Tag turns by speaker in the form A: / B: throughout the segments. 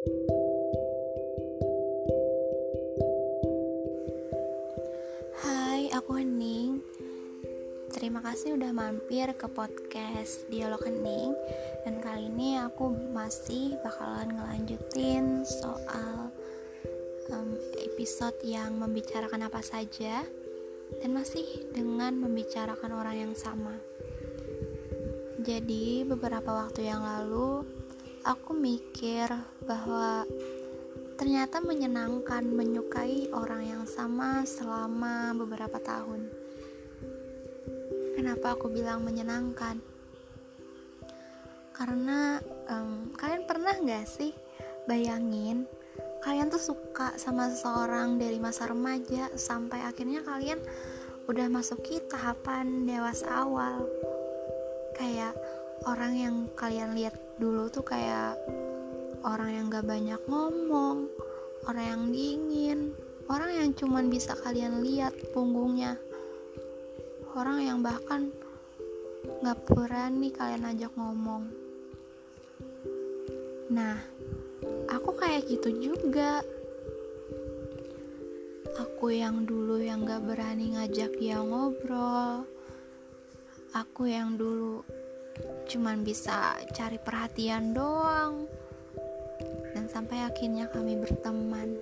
A: Hai, aku Hening. Terima kasih udah mampir ke podcast Dialog Hening Dan kali ini aku masih bakalan ngelanjutin soal um, episode yang membicarakan apa saja Dan masih dengan membicarakan orang yang sama Jadi beberapa waktu yang lalu aku mikir bahwa ternyata menyenangkan menyukai orang yang sama selama beberapa tahun. Kenapa aku bilang menyenangkan? Karena um, kalian pernah nggak sih bayangin kalian tuh suka sama seseorang dari masa remaja sampai akhirnya kalian udah masuki tahapan dewasa awal orang yang kalian lihat dulu tuh kayak orang yang gak banyak ngomong, orang yang dingin, orang yang cuman bisa kalian lihat punggungnya, orang yang bahkan gak berani kalian ajak ngomong. Nah, aku kayak gitu juga. Aku yang dulu yang gak berani ngajak dia ngobrol. Aku yang dulu cuman bisa cari perhatian doang dan sampai akhirnya kami berteman.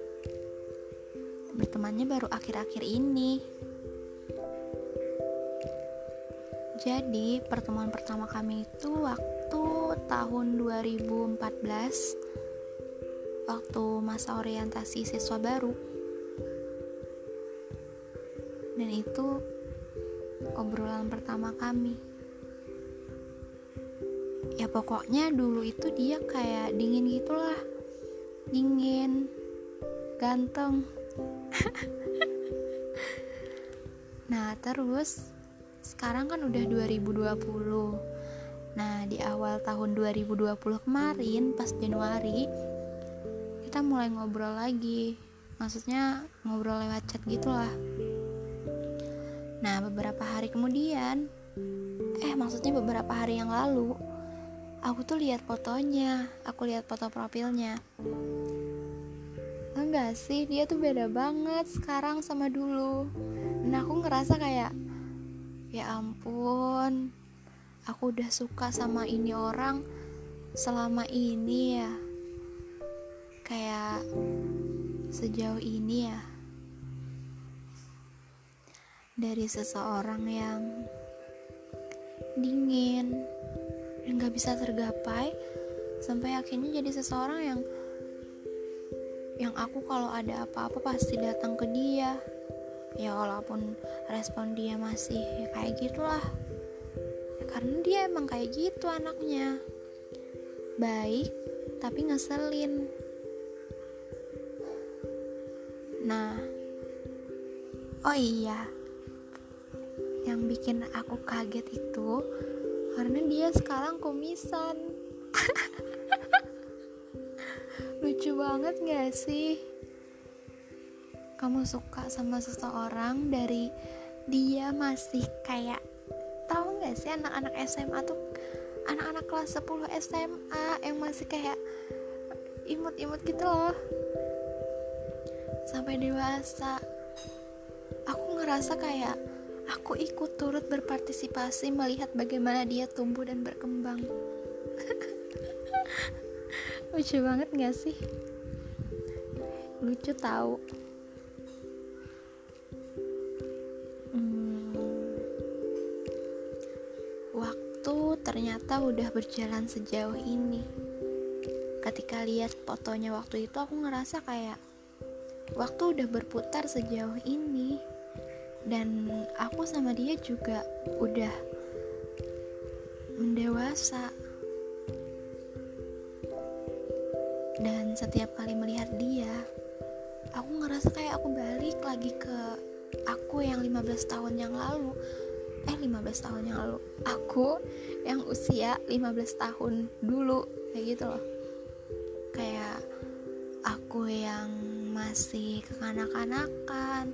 A: Bertemannya baru akhir-akhir ini. Jadi, pertemuan pertama kami itu waktu tahun 2014 waktu masa orientasi siswa baru. Dan itu obrolan pertama kami. Ya pokoknya dulu itu dia kayak dingin gitulah dingin, ganteng. nah, terus sekarang kan udah 2020. Nah, di awal tahun 2020 kemarin pas Januari kita mulai ngobrol lagi. Maksudnya ngobrol lewat chat gitulah. Nah, beberapa hari kemudian eh maksudnya beberapa hari yang lalu aku tuh lihat fotonya aku lihat foto profilnya. Enggak sih dia tuh beda banget sekarang sama dulu. Dan aku ngerasa kayak ya ampun aku udah suka sama ini orang selama ini ya. Kayak sejauh ini ya. Dari seseorang yang dingin dan gak bisa tergapai sampai akhirnya jadi seseorang yang yang aku kalau ada apa-apa pasti datang ke dia. Ya walaupun respon dia masih ya kayak gitulah. Ya, karena dia emang kayak gitu anaknya. Baik tapi ngeselin. Nah oh iya. Yang bikin aku kaget itu karena dia sekarang kumisan. Lucu banget gak sih? Kamu suka sama seseorang dari dia masih kayak tahu gak sih anak-anak SMA tuh anak-anak kelas 10 SMA yang masih kayak imut-imut gitu loh. Sampai dewasa. Aku ngerasa kayak aku ikut turut berpartisipasi melihat bagaimana dia tumbuh dan berkembang. Lucu banget gak sih? Lucu tahu. Hmm, waktu ternyata udah berjalan sejauh ini. Ketika lihat fotonya waktu itu aku ngerasa kayak waktu udah berputar sejauh ini dan aku sama dia juga udah mendewasa. Dan setiap kali melihat dia aku ngerasa kayak aku balik lagi ke aku yang 15 tahun yang lalu. Eh 15 tahun yang lalu. Aku yang usia 15 tahun dulu kayak gitu loh. Kayak aku yang masih kekanak-kanakan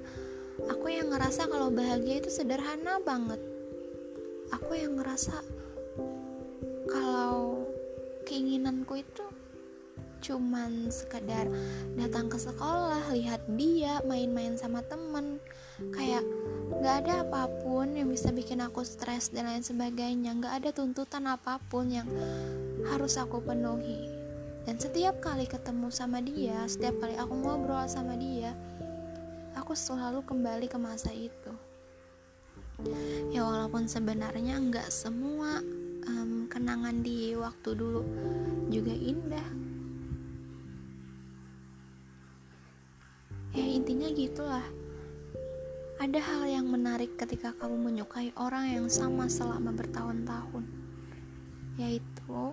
A: aku yang ngerasa kalau bahagia itu sederhana banget. Aku yang ngerasa kalau keinginanku itu cuman sekedar datang ke sekolah lihat dia main-main sama temen. Kayak nggak ada apa pun yang bisa bikin aku stres dan lain sebagainya. Nggak ada tuntutan apa pun yang harus aku penuhi. Dan setiap kali ketemu sama dia setiap kali aku ngobrol sama dia aku selalu kembali ke masa itu. Ya walaupun sebenarnya nggak semua um, kenangan di waktu dulu juga indah. Ya intinya gitulah. Ada hal yang menarik ketika kamu menyukai orang yang sama selama bertahun-tahun yaitu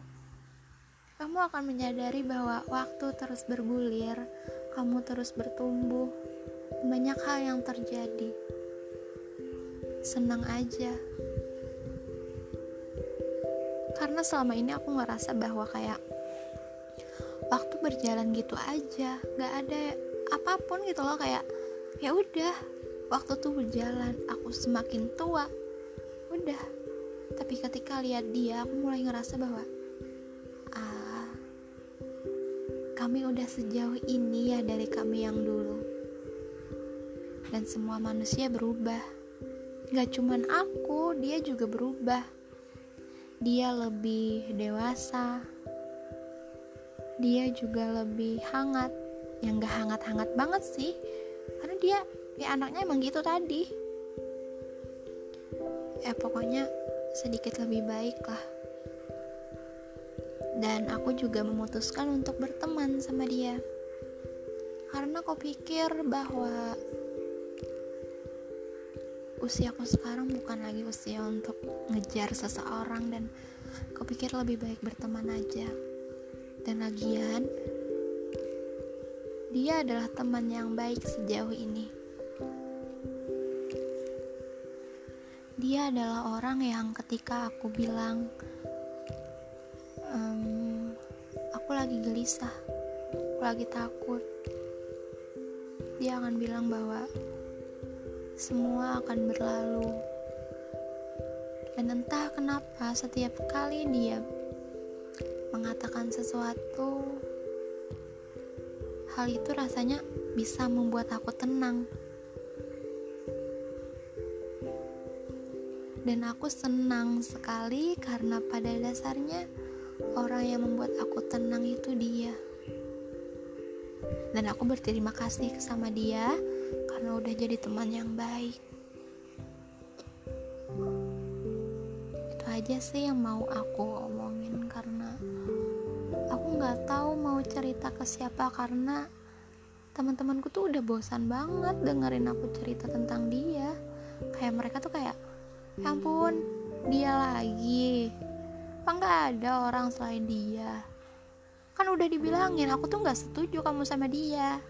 A: kamu akan menyadari bahwa waktu terus bergulir kamu terus bertumbuh banyak hal yang terjadi. Senang aja. Karena selama ini aku ngerasa bahwa kayak waktu berjalan gitu aja nggak ada apa pun gitu loh kayak ya udah waktu tuh berjalan aku semakin tua udah. Tapi ketika lihat dia aku mulai ngerasa bahwa ah kami udah sejauh ini ya dari kami yang dulu dan semua manusia berubah. Gak cuman aku dia juga berubah. Dia lebih dewasa. Dia juga lebih hangat. Yang gak hangat-hangat banget sih. Karena dia ya anaknya emang gitu tadi. Eh pokoknya sedikit lebih baik lah. Dan aku juga memutuskan untuk berteman sama dia. Karena aku pikir bahwa usiaku sekarang bukan lagi usia untuk ngejar seseorang dan aku pikir lebih baik berteman aja dan lagian dia adalah teman yang baik sejauh ini. Dia adalah orang yang ketika aku bilang, ehm, aku lagi gelisah, aku lagi takut, dia akan bilang bahwa semua akan berlalu. Dan entah kenapa setiap kali dia mengatakan sesuatu hal itu rasanya bisa membuat aku tenang. Dan aku senang sekali karena pada dasarnya orang yang membuat aku tenang itu dia. Dan aku berterima kasih sama dia karena udah jadi teman yang baik. Itu aja sih yang mau aku omongin karena aku nggak tahu mau cerita ke siapa karena teman-temanku tuh udah bosan banget dengerin aku cerita tentang dia. Kayak mereka tuh kayak ya ampun dia lagi. Apa nggak ada orang selain dia? Kan udah dibilangin aku tuh nggak setuju kamu sama dia.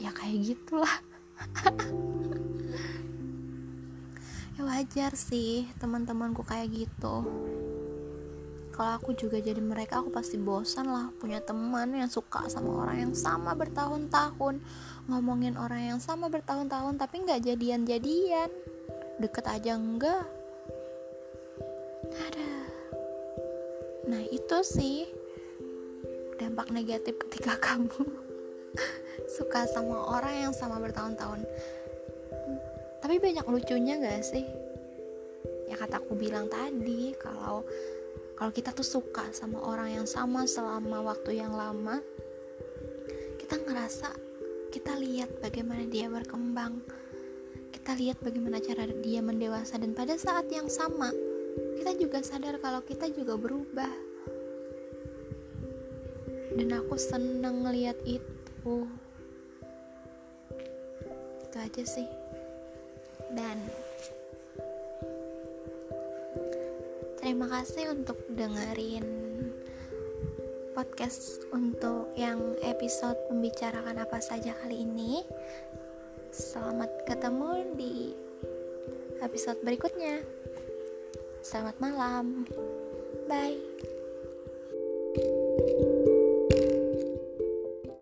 A: Ya kayak gitulah ya wajar sih teman-temanku kayak gitu. Kalau aku juga jadi mereka aku pasti bosan lah punya teman yang suka sama orang yang sama bertahun-tahun. Ngomongin orang yang sama bertahun-tahun tapi nggak jadian-jadian. Deket aja enggak ada. Nah itu sih dampak negatif ketika kamu suka sama orang yang sama bertahun-tahun. Tapi banyak lucunya gak sih? Ya kataku bilang tadi kalau kalau kita tuh suka sama orang yang sama selama waktu yang lama kita ngerasa kita lihat bagaimana dia berkembang. Kita lihat bagaimana cara dia mendewasa dan pada saat yang sama kita juga sadar kalau kita juga berubah. Dan aku seneng ngeliat itu itu aja sih dan terima kasih untuk dengerin podcast untuk yang episode membicarakan apa saja kali ini. Selamat ketemu di episode berikutnya. Selamat malam. Bye.